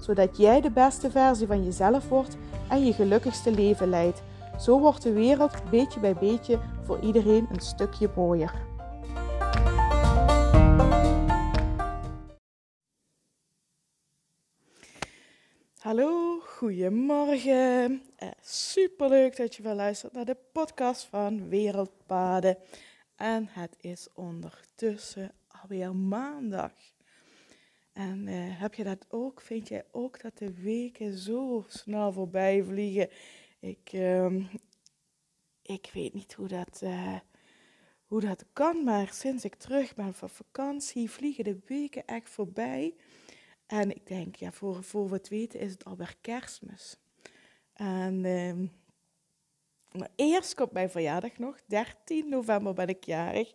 zodat jij de beste versie van jezelf wordt en je gelukkigste leven leidt. Zo wordt de wereld beetje bij beetje voor iedereen een stukje mooier. Hallo, goedemorgen. Eh, superleuk dat je wel luistert naar de podcast van Wereldpaden. En het is ondertussen alweer maandag. En eh, heb je dat ook? Vind jij ook dat de weken zo snel voorbij vliegen? Ik, ehm, ik weet niet hoe dat, uh, hoe dat kan, maar sinds ik terug ben van vakantie vliegen de weken echt voorbij. En ik denk, ja, voor, voor we het weten is het alweer kerstmis. En ehm, maar eerst komt mijn verjaardag nog. 13 november ben ik jarig.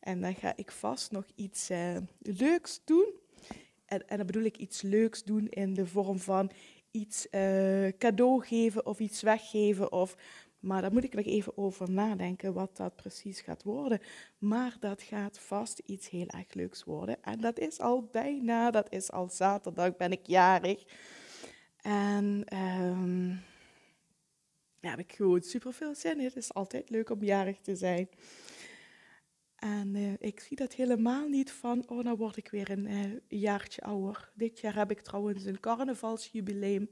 En dan ga ik vast nog iets uh, leuks doen. En, en dan bedoel ik iets leuks doen in de vorm van iets uh, cadeau geven of iets weggeven. Of, maar daar moet ik nog even over nadenken wat dat precies gaat worden. Maar dat gaat vast iets heel erg leuks worden. En dat is al bijna, dat is al zaterdag, ben ik jarig. En um, daar heb ik gewoon super veel zin in. Het is altijd leuk om jarig te zijn. En uh, ik zie dat helemaal niet van, oh, nou word ik weer een uh, jaartje ouder. Dit jaar heb ik trouwens een carnavalsjubileum,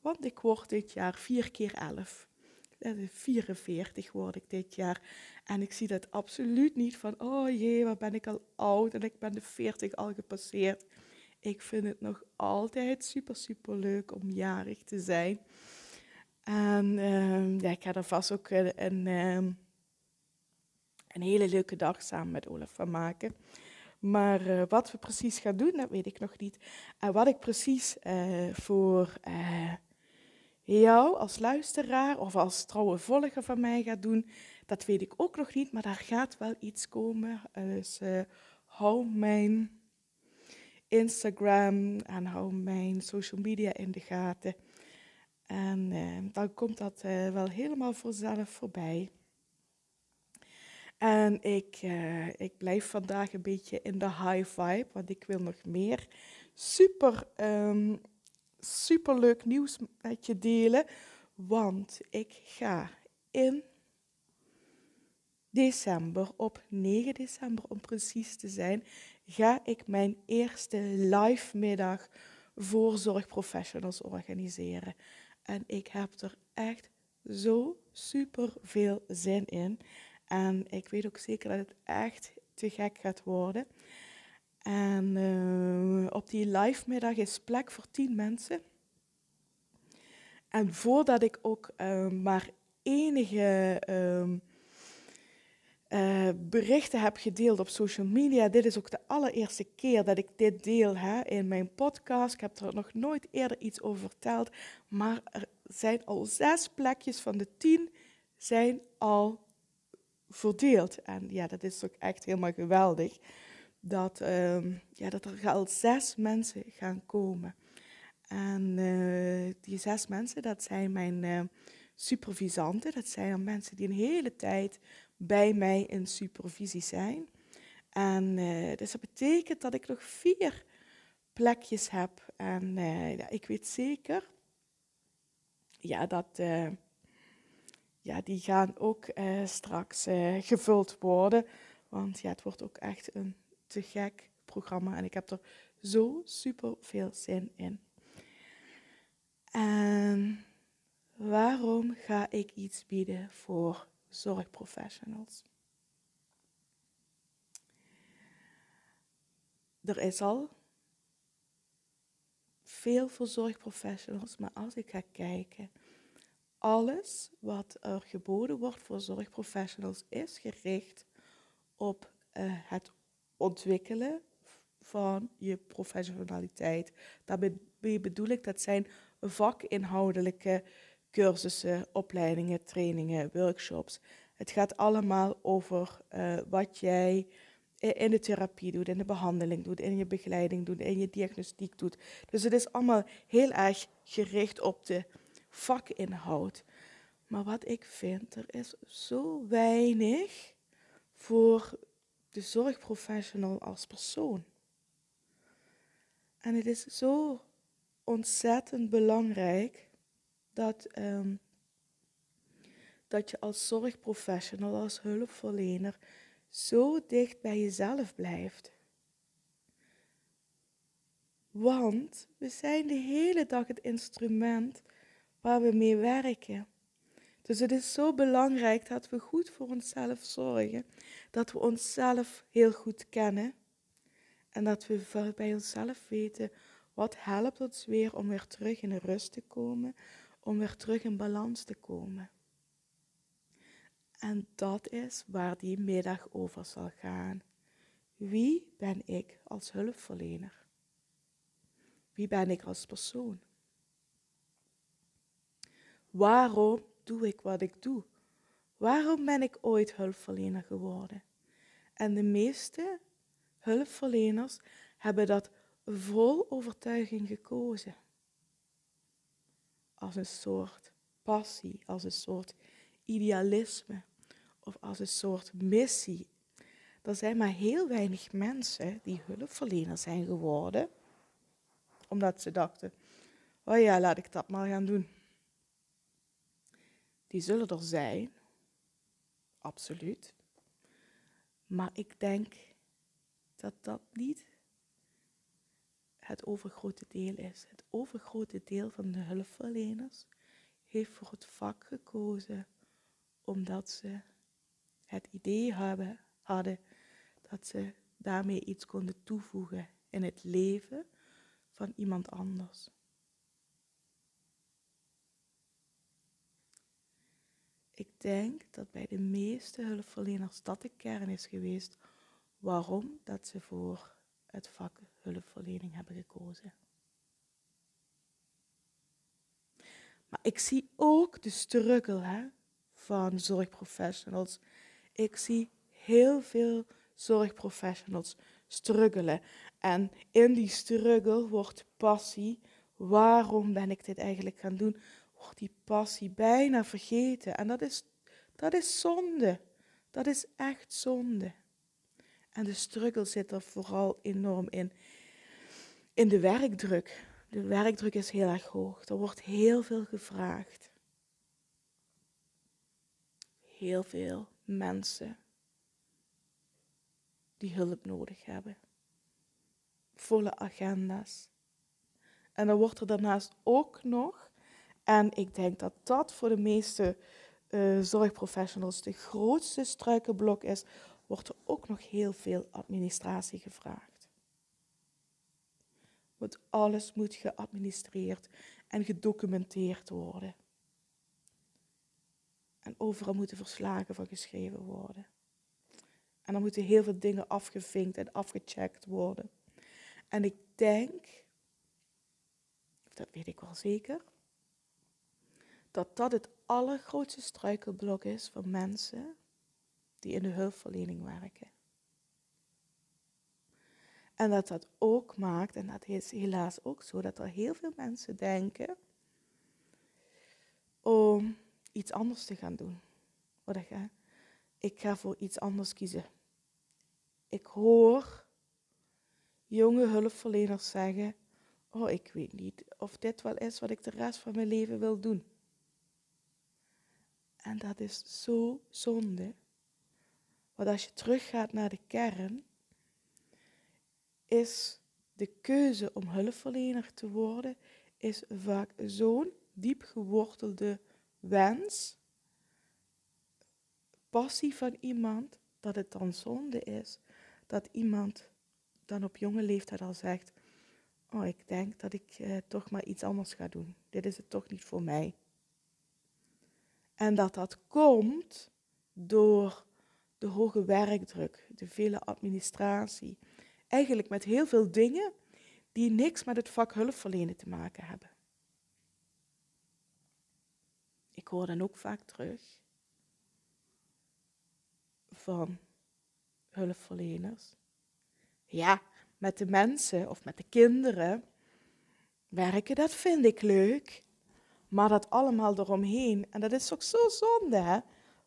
want ik word dit jaar vier keer elf. 44 word ik dit jaar. En ik zie dat absoluut niet van, oh jee, wat ben ik al oud en ik ben de 40 al gepasseerd. Ik vind het nog altijd super, super leuk om jarig te zijn. En uh, ja, ik ga er vast ook een, een ehm, een hele leuke dag samen met Olaf van maken. Maar uh, wat we precies gaan doen, dat weet ik nog niet. En wat ik precies uh, voor uh, jou als luisteraar of als trouwe volger van mij ga doen, dat weet ik ook nog niet. Maar daar gaat wel iets komen. Dus hou mijn Instagram en hou mijn social media in de gaten. En dan komt dat wel helemaal vanzelf voorbij. En ik, uh, ik blijf vandaag een beetje in de high vibe, want ik wil nog meer super, um, super leuk nieuws met je delen. Want ik ga in december, op 9 december om precies te zijn, ga ik mijn eerste live middag voor zorgprofessionals organiseren. En ik heb er echt zo super veel zin in. En ik weet ook zeker dat het echt te gek gaat worden. En uh, op die live middag is plek voor tien mensen. En voordat ik ook uh, maar enige uh, berichten heb gedeeld op social media, dit is ook de allereerste keer dat ik dit deel hè, in mijn podcast. Ik heb er nog nooit eerder iets over verteld, maar er zijn al zes plekjes van de tien zijn al verdeeld. En ja, dat is ook echt helemaal geweldig. Dat, uh, ja, dat er al zes mensen gaan komen. En uh, die zes mensen, dat zijn mijn uh, supervisanten. Dat zijn mensen die een hele tijd bij mij in supervisie zijn. En uh, dus dat betekent dat ik nog vier plekjes heb. En ja, ik weet zeker ja, dat, ja, die gaan ook uh, straks uh, gevuld worden. Want ja, het wordt ook echt een te gek programma en ik heb er zo super veel zin in. En waarom ga ik iets bieden voor zorgprofessionals? Er is al veel voor zorgprofessionals, maar als ik ga kijken alles wat er geboden wordt voor zorgprofessionals is gericht op uh, het ontwikkelen van je professionaliteit. Daarbij bedoel ik, dat zijn vakinhoudelijke cursussen, opleidingen, trainingen, workshops. Het gaat allemaal over uh, wat jij in de therapie doet, in de behandeling doet, in je begeleiding doet, in je diagnostiek doet. Dus het is allemaal heel erg gericht op de vakinhoud. Maar wat ik vind, er is zo weinig voor de zorgprofessional als persoon. En het is zo ontzettend belangrijk dat, um, dat je als zorgprofessional, als hulpverlener, zo dicht bij jezelf blijft. Want we zijn de hele dag het instrument waar we mee werken. Dus het is zo belangrijk dat we goed voor onszelf zorgen, dat we onszelf heel goed kennen en dat we bij onszelf weten wat helpt ons weer om weer terug in de rust te komen, om weer terug in balans te komen. En dat is waar die middag over zal gaan. Wie ben ik als hulpverlener? Wie ben ik als persoon? Waarom doe ik wat ik doe? Waarom ben ik ooit hulpverlener geworden? En de meeste hulpverleners hebben dat vol overtuiging gekozen. Als een soort passie, als een soort idealisme of als een soort missie. Er zijn maar heel weinig mensen die hulpverlener zijn geworden, omdat ze dachten, oh ja, laat ik dat maar gaan doen. Die zullen er zijn, absoluut. Maar ik denk dat dat niet het overgrote deel is. Het overgrote deel van de hulpverleners heeft voor het vak gekozen omdat ze het idee hebben, hadden dat ze daarmee iets konden toevoegen in het leven van iemand anders. Ik denk dat bij de meeste hulpverleners dat de kern is geweest waarom dat ze voor het vak hulpverlening hebben gekozen. Maar ik zie ook de struggle hè, van zorgprofessionals. Ik zie heel veel zorgprofessionals struggelen. En in die struggle wordt passie, waarom ben ik dit eigenlijk gaan doen, die passie bijna vergeten. En dat is, dat is zonde. Dat is echt zonde. En de struggle zit er vooral enorm in. In de werkdruk. De werkdruk is heel erg hoog. Er wordt heel veel gevraagd. Heel veel mensen die hulp nodig hebben. Volle agenda's. En dan wordt er daarnaast ook nog, en ik denk dat dat voor de meeste uh, zorgprofessionals de grootste struikenblok is, wordt er ook nog heel veel administratie gevraagd. Want alles moet geadministreerd en gedocumenteerd worden. En overal moeten verslagen van geschreven worden. En dan moeten heel veel dingen afgevinkt en afgecheckt worden. En ik denk, dat weet ik wel zeker, dat dat het allergrootste struikelblok is voor mensen die in de hulpverlening werken. En dat dat ook maakt, en dat is helaas ook zo, dat er heel veel mensen denken om iets anders te gaan doen. Ik ga voor iets anders kiezen. Ik hoor jonge hulpverleners zeggen, oh ik weet niet of dit wel is wat ik de rest van mijn leven wil doen. En dat is zo zonde. Want als je teruggaat naar de kern, is de keuze om hulpverlener te worden, is vaak zo'n diep gewortelde wens, passie van iemand, dat het dan zonde is dat iemand dan op jonge leeftijd al zegt, oh ik denk dat ik eh, toch maar iets anders ga doen. Dit is het toch niet voor mij. En dat dat komt door de hoge werkdruk, de vele administratie. Eigenlijk met heel veel dingen die niks met het vak hulpverlenen te maken hebben. ik hoor dan ook vaak terug van hulpverleners. Ja, met de mensen of met de kinderen werken, dat vind ik leuk. Maar dat allemaal eromheen, en dat is toch zo zonde, hè?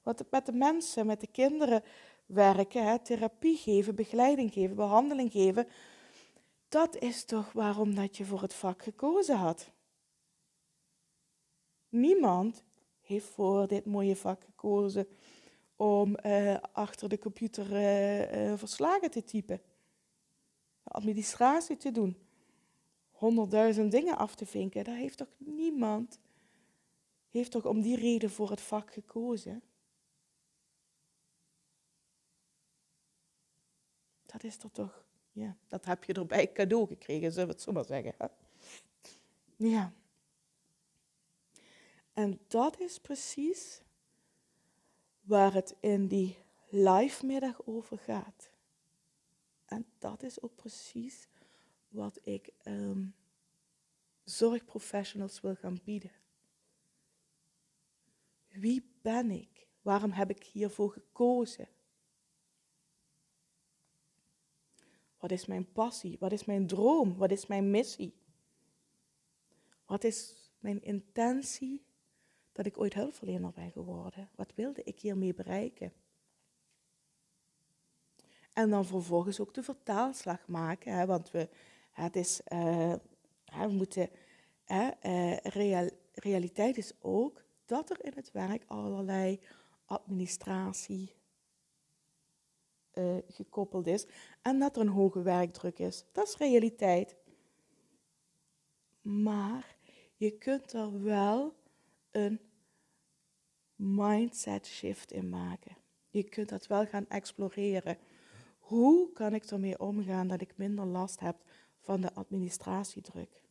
Wat met de mensen, met de kinderen werken, hè? therapie geven, begeleiding geven, behandeling geven. Dat is toch waarom dat je voor het vak gekozen had. Niemand heeft voor dit mooie vak gekozen om uh, achter de computer uh, uh, verslagen te typen, administratie te doen, honderdduizend dingen af te vinken. Daar heeft toch niemand, heeft toch om die reden voor het vak gekozen. Dat is er toch, ja, dat heb je erbij cadeau gekregen, zullen we het zo maar zeggen. Hè? Ja. En dat is precies waar het in die live middag over gaat. En dat is ook precies wat ik um, zorgprofessionals wil gaan bieden. Wie ben ik? Waarom heb ik hiervoor gekozen? Wat is mijn passie? Wat is mijn droom? Wat is mijn missie? Wat is mijn intentie dat ik ooit hulpverlener ben geworden. Wat wilde ik hiermee bereiken? En dan vervolgens ook de vertaalslag maken, hè, want we, het is, uh, we moeten, uh, real, realiteit is ook dat er in het werk allerlei administratie uh, gekoppeld is en dat er een hoge werkdruk is. Dat is realiteit. Maar je kunt er wel een mindset shift in maken. Je kunt dat wel gaan exploreren. Hoe kan ik ermee omgaan dat ik minder last heb van de administratiedruk?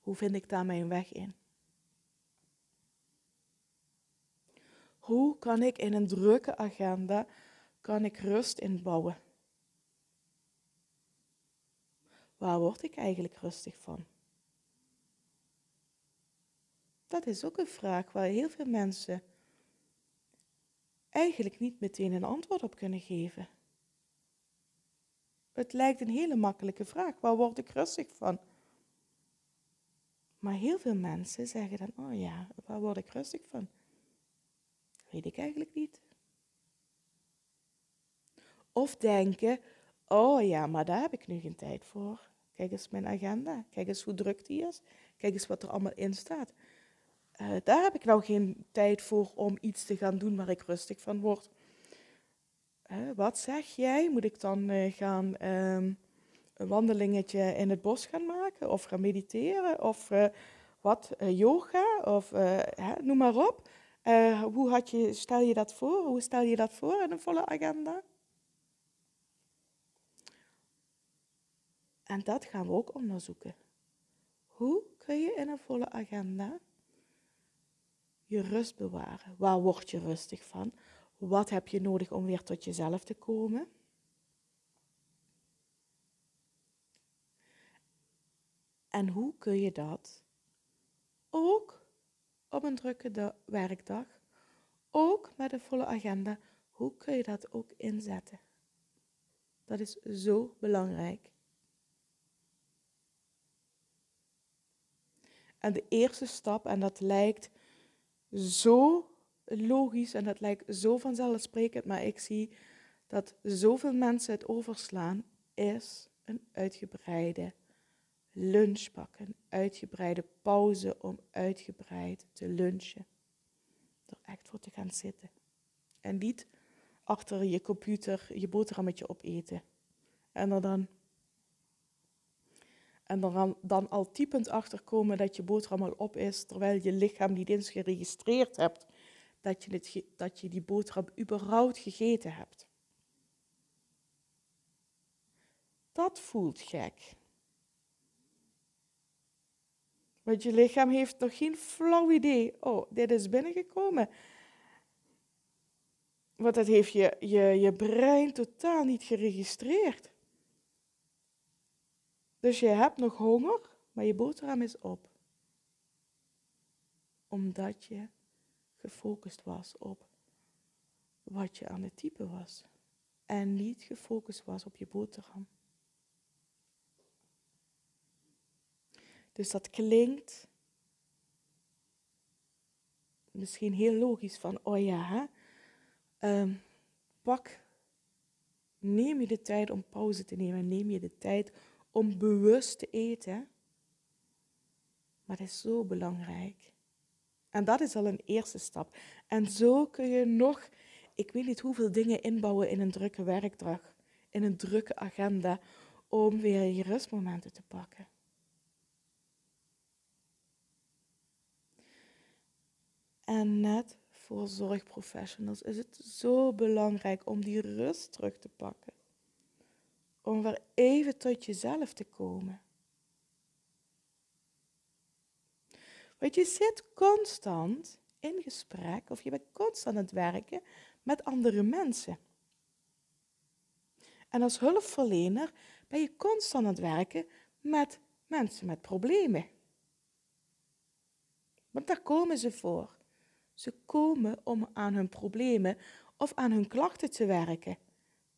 Hoe vind ik daar mijn weg in? Hoe kan ik in een drukke agenda kan ik rust inbouwen? Waar word ik eigenlijk rustig van? Dat is ook een vraag waar heel veel mensen eigenlijk niet meteen een antwoord op kunnen geven. Het lijkt een hele makkelijke vraag. Waar word ik rustig van? Maar heel veel mensen zeggen dan, oh ja, waar word ik rustig van? Weet ik eigenlijk niet. Of denken, oh ja, maar daar heb ik nu geen tijd voor. Kijk eens mijn agenda. Kijk eens hoe druk die is. Kijk eens wat er allemaal in staat. Uh, daar heb ik nou geen tijd voor om iets te gaan doen waar ik rustig van word. Uh, wat zeg jij? Moet ik dan uh, gaan um, een wandelingetje in het bos gaan maken? Of gaan mediteren? Of wat, yoga? Of hè, noem maar op. hoe had je, stel je dat voor? Hoe stel je dat voor in een volle agenda? En dat gaan we ook onderzoeken. Hoe kun je in een volle agenda je rust bewaren. Waar word je rustig van? Wat heb je nodig om weer tot jezelf te komen? En hoe kun je dat ook op een drukke werkdag, ook met een volle agenda, hoe kun je dat ook inzetten? Dat is zo belangrijk. En de eerste stap, en dat lijkt zo logisch en dat lijkt zo vanzelfsprekend, maar ik zie dat zoveel mensen het overslaan, is een uitgebreide lunch pakken, uitgebreide pauze om uitgebreid te lunchen. Er echt voor te gaan zitten. En niet achter je computer je boterhammetje opeten. En er dan en dan, dan al typend achterkomen dat je boterham al op is, terwijl je lichaam niet eens geregistreerd hebt dat je, dat je die boterham überhaupt gegeten hebt. Dat voelt gek. Want je lichaam heeft nog geen flauw idee. Oh, dit is binnengekomen. Want dat heeft je, je, je brein totaal niet geregistreerd. Dus je hebt nog honger, maar je boterham is op. omdat je gefocust was op wat je aan het typen was. En niet gefocust was op je boterham. Dus dat klinkt misschien heel logisch van, oh ja? Ehm, pak, neem je de tijd om pauze te nemen, neem je de tijd om bewust te eten. Maar het is zo belangrijk. En dat is al een eerste stap. En zo kun je nog, ik weet niet hoeveel dingen inbouwen in een drukke werkdag, in een drukke agenda, om weer je rustmomenten te pakken. En net voor zorgprofessionals is het zo belangrijk om die rust terug te pakken. Om weer even tot jezelf te komen. Want je zit constant in gesprek of je bent constant aan het werken met andere mensen. En als hulpverlener ben je constant aan het werken met mensen met problemen. Want daar komen ze voor. Ze komen om aan hun problemen of aan hun klachten te werken.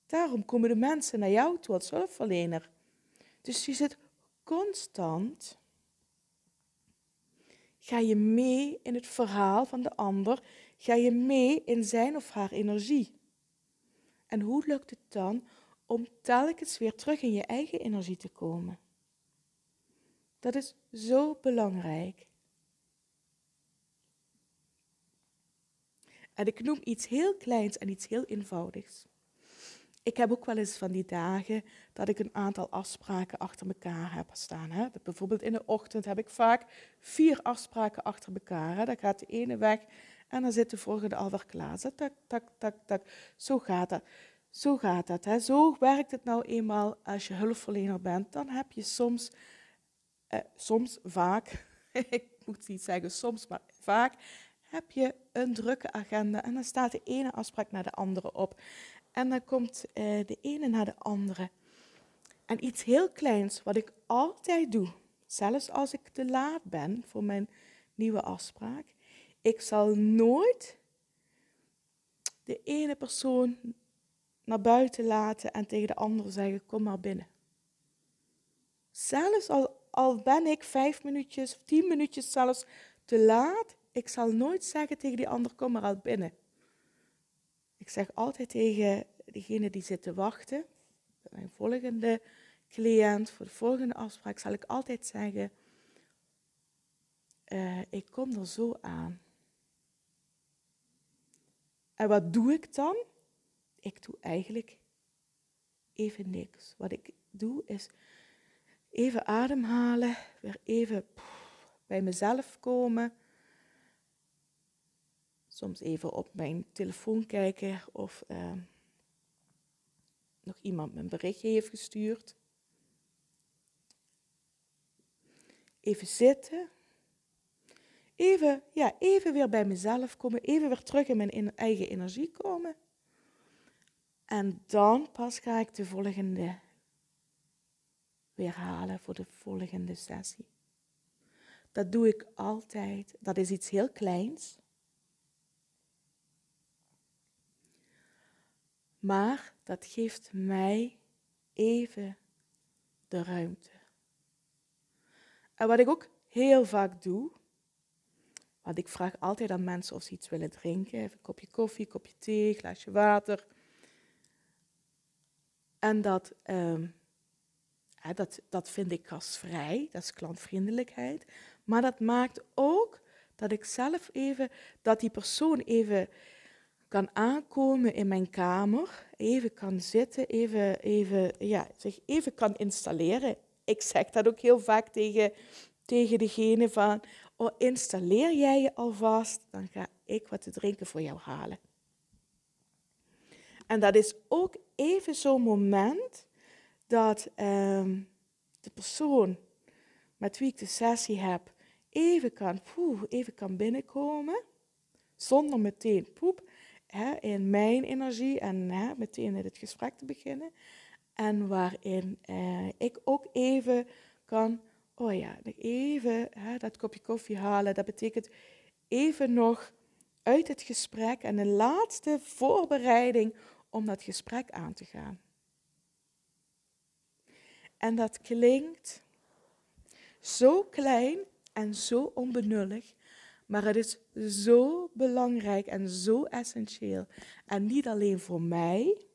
Daarom komen de mensen naar jou toe als hulpverlener. Dus je zit constant. Ga je mee in het verhaal van de ander? Ga je mee in zijn of haar energie? En hoe lukt het dan om telkens weer terug in je eigen energie te komen? Dat is zo belangrijk. En ik noem iets heel kleins en iets heel eenvoudigs. Ik heb ook wel eens van die dagen dat ik een aantal afspraken achter elkaar heb staan. Hè. Bijvoorbeeld in de ochtend heb ik vaak vier afspraken achter elkaar. Hè. Dan gaat de ene weg en dan zit de volgende alweer klaar. Tak, tak, tak, tak. Zo gaat dat. Zo gaat dat. Hè. Zo werkt het nou eenmaal als je hulpverlener bent. Dan heb je soms, eh, soms vaak, ik moet niet zeggen soms, maar vaak heb je een drukke agenda en dan staat de ene afspraak naar de andere op. En dan komt uh, de ene naar de andere. En iets heel kleins wat ik altijd doe, zelfs als ik te laat ben voor mijn nieuwe afspraak, ik zal nooit de ene persoon naar buiten laten en tegen de andere zeggen: Kom maar binnen. Zelfs al, al ben ik vijf minuutjes of tien minuutjes zelfs te laat, ik zal nooit zeggen tegen die ander, kom maar al binnen. Ik zeg altijd tegen degene die zit te wachten, mijn volgende cliënt, voor de volgende afspraak, zal ik altijd zeggen, uh, ik kom er zo aan. En wat doe ik dan? Ik doe eigenlijk even niks. Wat ik doe is even ademhalen, weer even bij mezelf komen soms even op mijn telefoon kijken of uh, nog iemand mijn berichtje heeft gestuurd. Even zitten. Even, ja, even weer bij mezelf komen. Even weer terug in mijn eigen energie komen. En dan pas ga ik de volgende weer halen voor de volgende sessie. Dat doe ik altijd. Dat is iets heel kleins. Maar dat geeft mij even de ruimte. En wat ik ook heel vaak doe, want ik vraag altijd aan mensen of ze iets willen drinken. Even een kopje koffie, een kopje thee, een glaasje water. En dat, um, dat, dat vind ik gastvrij, dat is klantvriendelijkheid. Maar dat maakt ook dat ik zelf even, dat die persoon even kan aankomen in mijn kamer, even kan zitten, even, even, ja, zich even kan installeren. Ik zeg dat ook heel vaak tegen, tegen degene van, oh, installeer jij je alvast, dan ga ik wat te drinken voor jou halen. En dat is ook even zo'n moment dat ehm, de persoon met wie ik de sessie heb, even kan, poeh, even kan binnenkomen, zonder meteen poep hè, in mijn energie en hè, meteen in het gesprek te beginnen. En waarin eh, ik ook even kan, oh ja, even hè, dat kopje koffie halen. Dat betekent even nog uit het gesprek en een laatste voorbereiding om dat gesprek aan te gaan. En dat klinkt zo klein en zo onbenullig, maar het is zo belangrijk en zo essentieel. En niet alleen voor mij,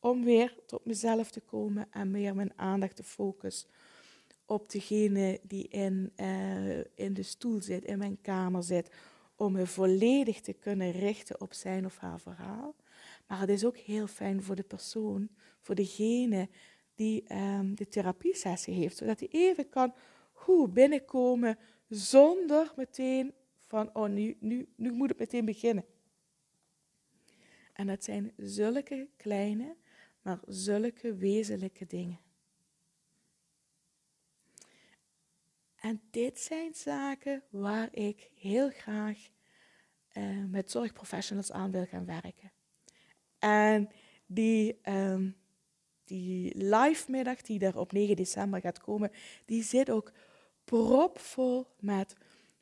om weer tot mezelf te komen en meer mijn aandacht te focussen op degene die in, uh, in de stoel zit, in mijn kamer zit, om me volledig te kunnen richten op zijn of haar verhaal. Maar het is ook heel fijn voor de persoon, voor degene die um, de therapiesessie heeft, zodat hij even kan hoe, binnenkomen zonder meteen van, oh nu, nu, nu moet het meteen beginnen. En dat zijn zulke kleine, maar zulke wezenlijke dingen. En dit zijn zaken waar ik heel graag uh, met zorgprofessionals aan wil gaan werken. En die, um, die live middag die er op 9 december gaat komen, die zit ook propvol met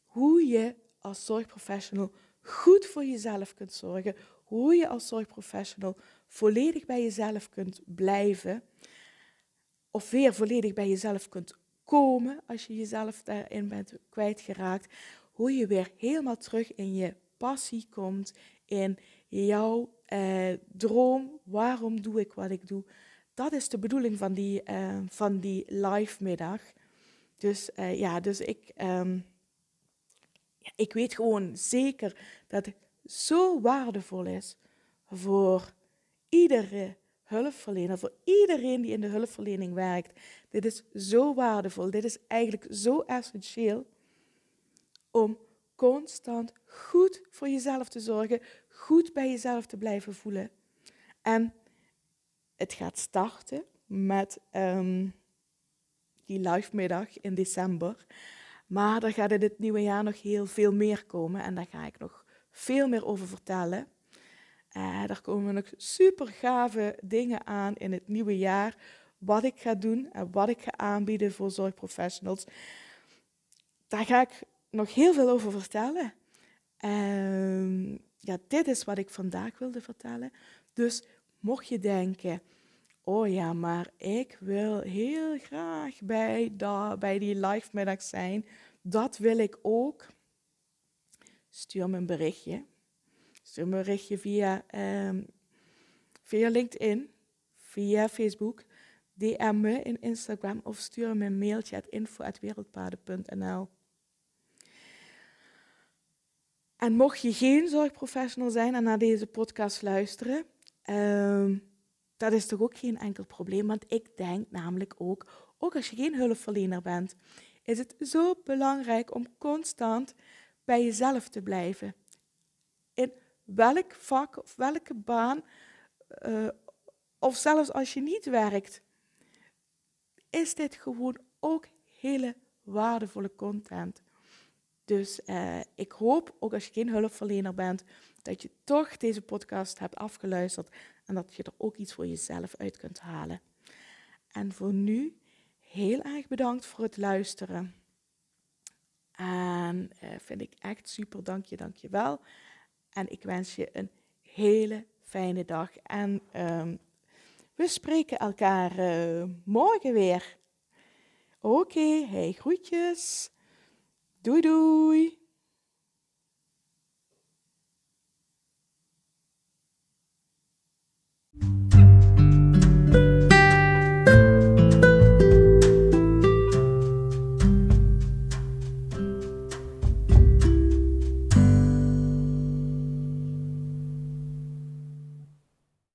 hoe je als zorgprofessional goed voor jezelf kunt zorgen, hoe je als zorgprofessional volledig bij jezelf kunt blijven, of weer volledig bij jezelf kunt komen als je jezelf daarin bent kwijtgeraakt, hoe je weer helemaal terug in je passie komt, in jouw eh, droom, waarom doe ik wat ik doe. Dat is de bedoeling van die, uh, van die live middag. Dus uh, ja, dus ik, um, ik weet gewoon zeker dat het zo waardevol is voor iedere hulpverlener, voor iedereen die in de hulpverlening werkt. Dit is zo waardevol, dit is eigenlijk zo essentieel om constant goed voor jezelf te zorgen, goed bij jezelf te blijven voelen. En het gaat starten met um, die live middag in december. Maar er gaat in het nieuwe jaar nog heel veel meer komen en daar ga ik nog veel meer over vertellen. Uh, er komen nog super gave dingen aan in het nieuwe jaar. Wat ik ga doen en wat ik ga aanbieden voor zorgprofessionals. Daar ga ik nog heel veel over vertellen. Uh, ja, dit is wat ik vandaag wilde vertellen. Dus mocht je denken, oh ja, maar ik wil heel graag bij, da, bij die live middag zijn. Dat wil ik ook. Stuur me een berichtje. Stuur me een berichtje via, um, via LinkedIn, via Facebook. DM me in Instagram of stuur me een mailtje at info.wereldpaden.nl. En mocht je geen zorgprofessional zijn en naar deze podcast luisteren, um, dat is toch ook geen enkel probleem. Want ik denk namelijk ook, ook als je geen hulpverlener bent, is het zo belangrijk om constant bij jezelf te blijven. In welk vak of welke baan, uh, of zelfs als je niet werkt, is dit gewoon ook hele waardevolle content. Dus uh, ik hoop, ook als je geen hulpverlener bent, dat je toch deze podcast hebt afgeluisterd en dat je er ook iets voor jezelf uit kunt halen. En voor nu, heel erg bedankt voor het luisteren. En uh, vind ik echt super, dank je, dank je wel. En ik wens je een hele fijne dag. En um, we spreken elkaar uh, morgen weer. Oké, hey, groetjes. Doei doei!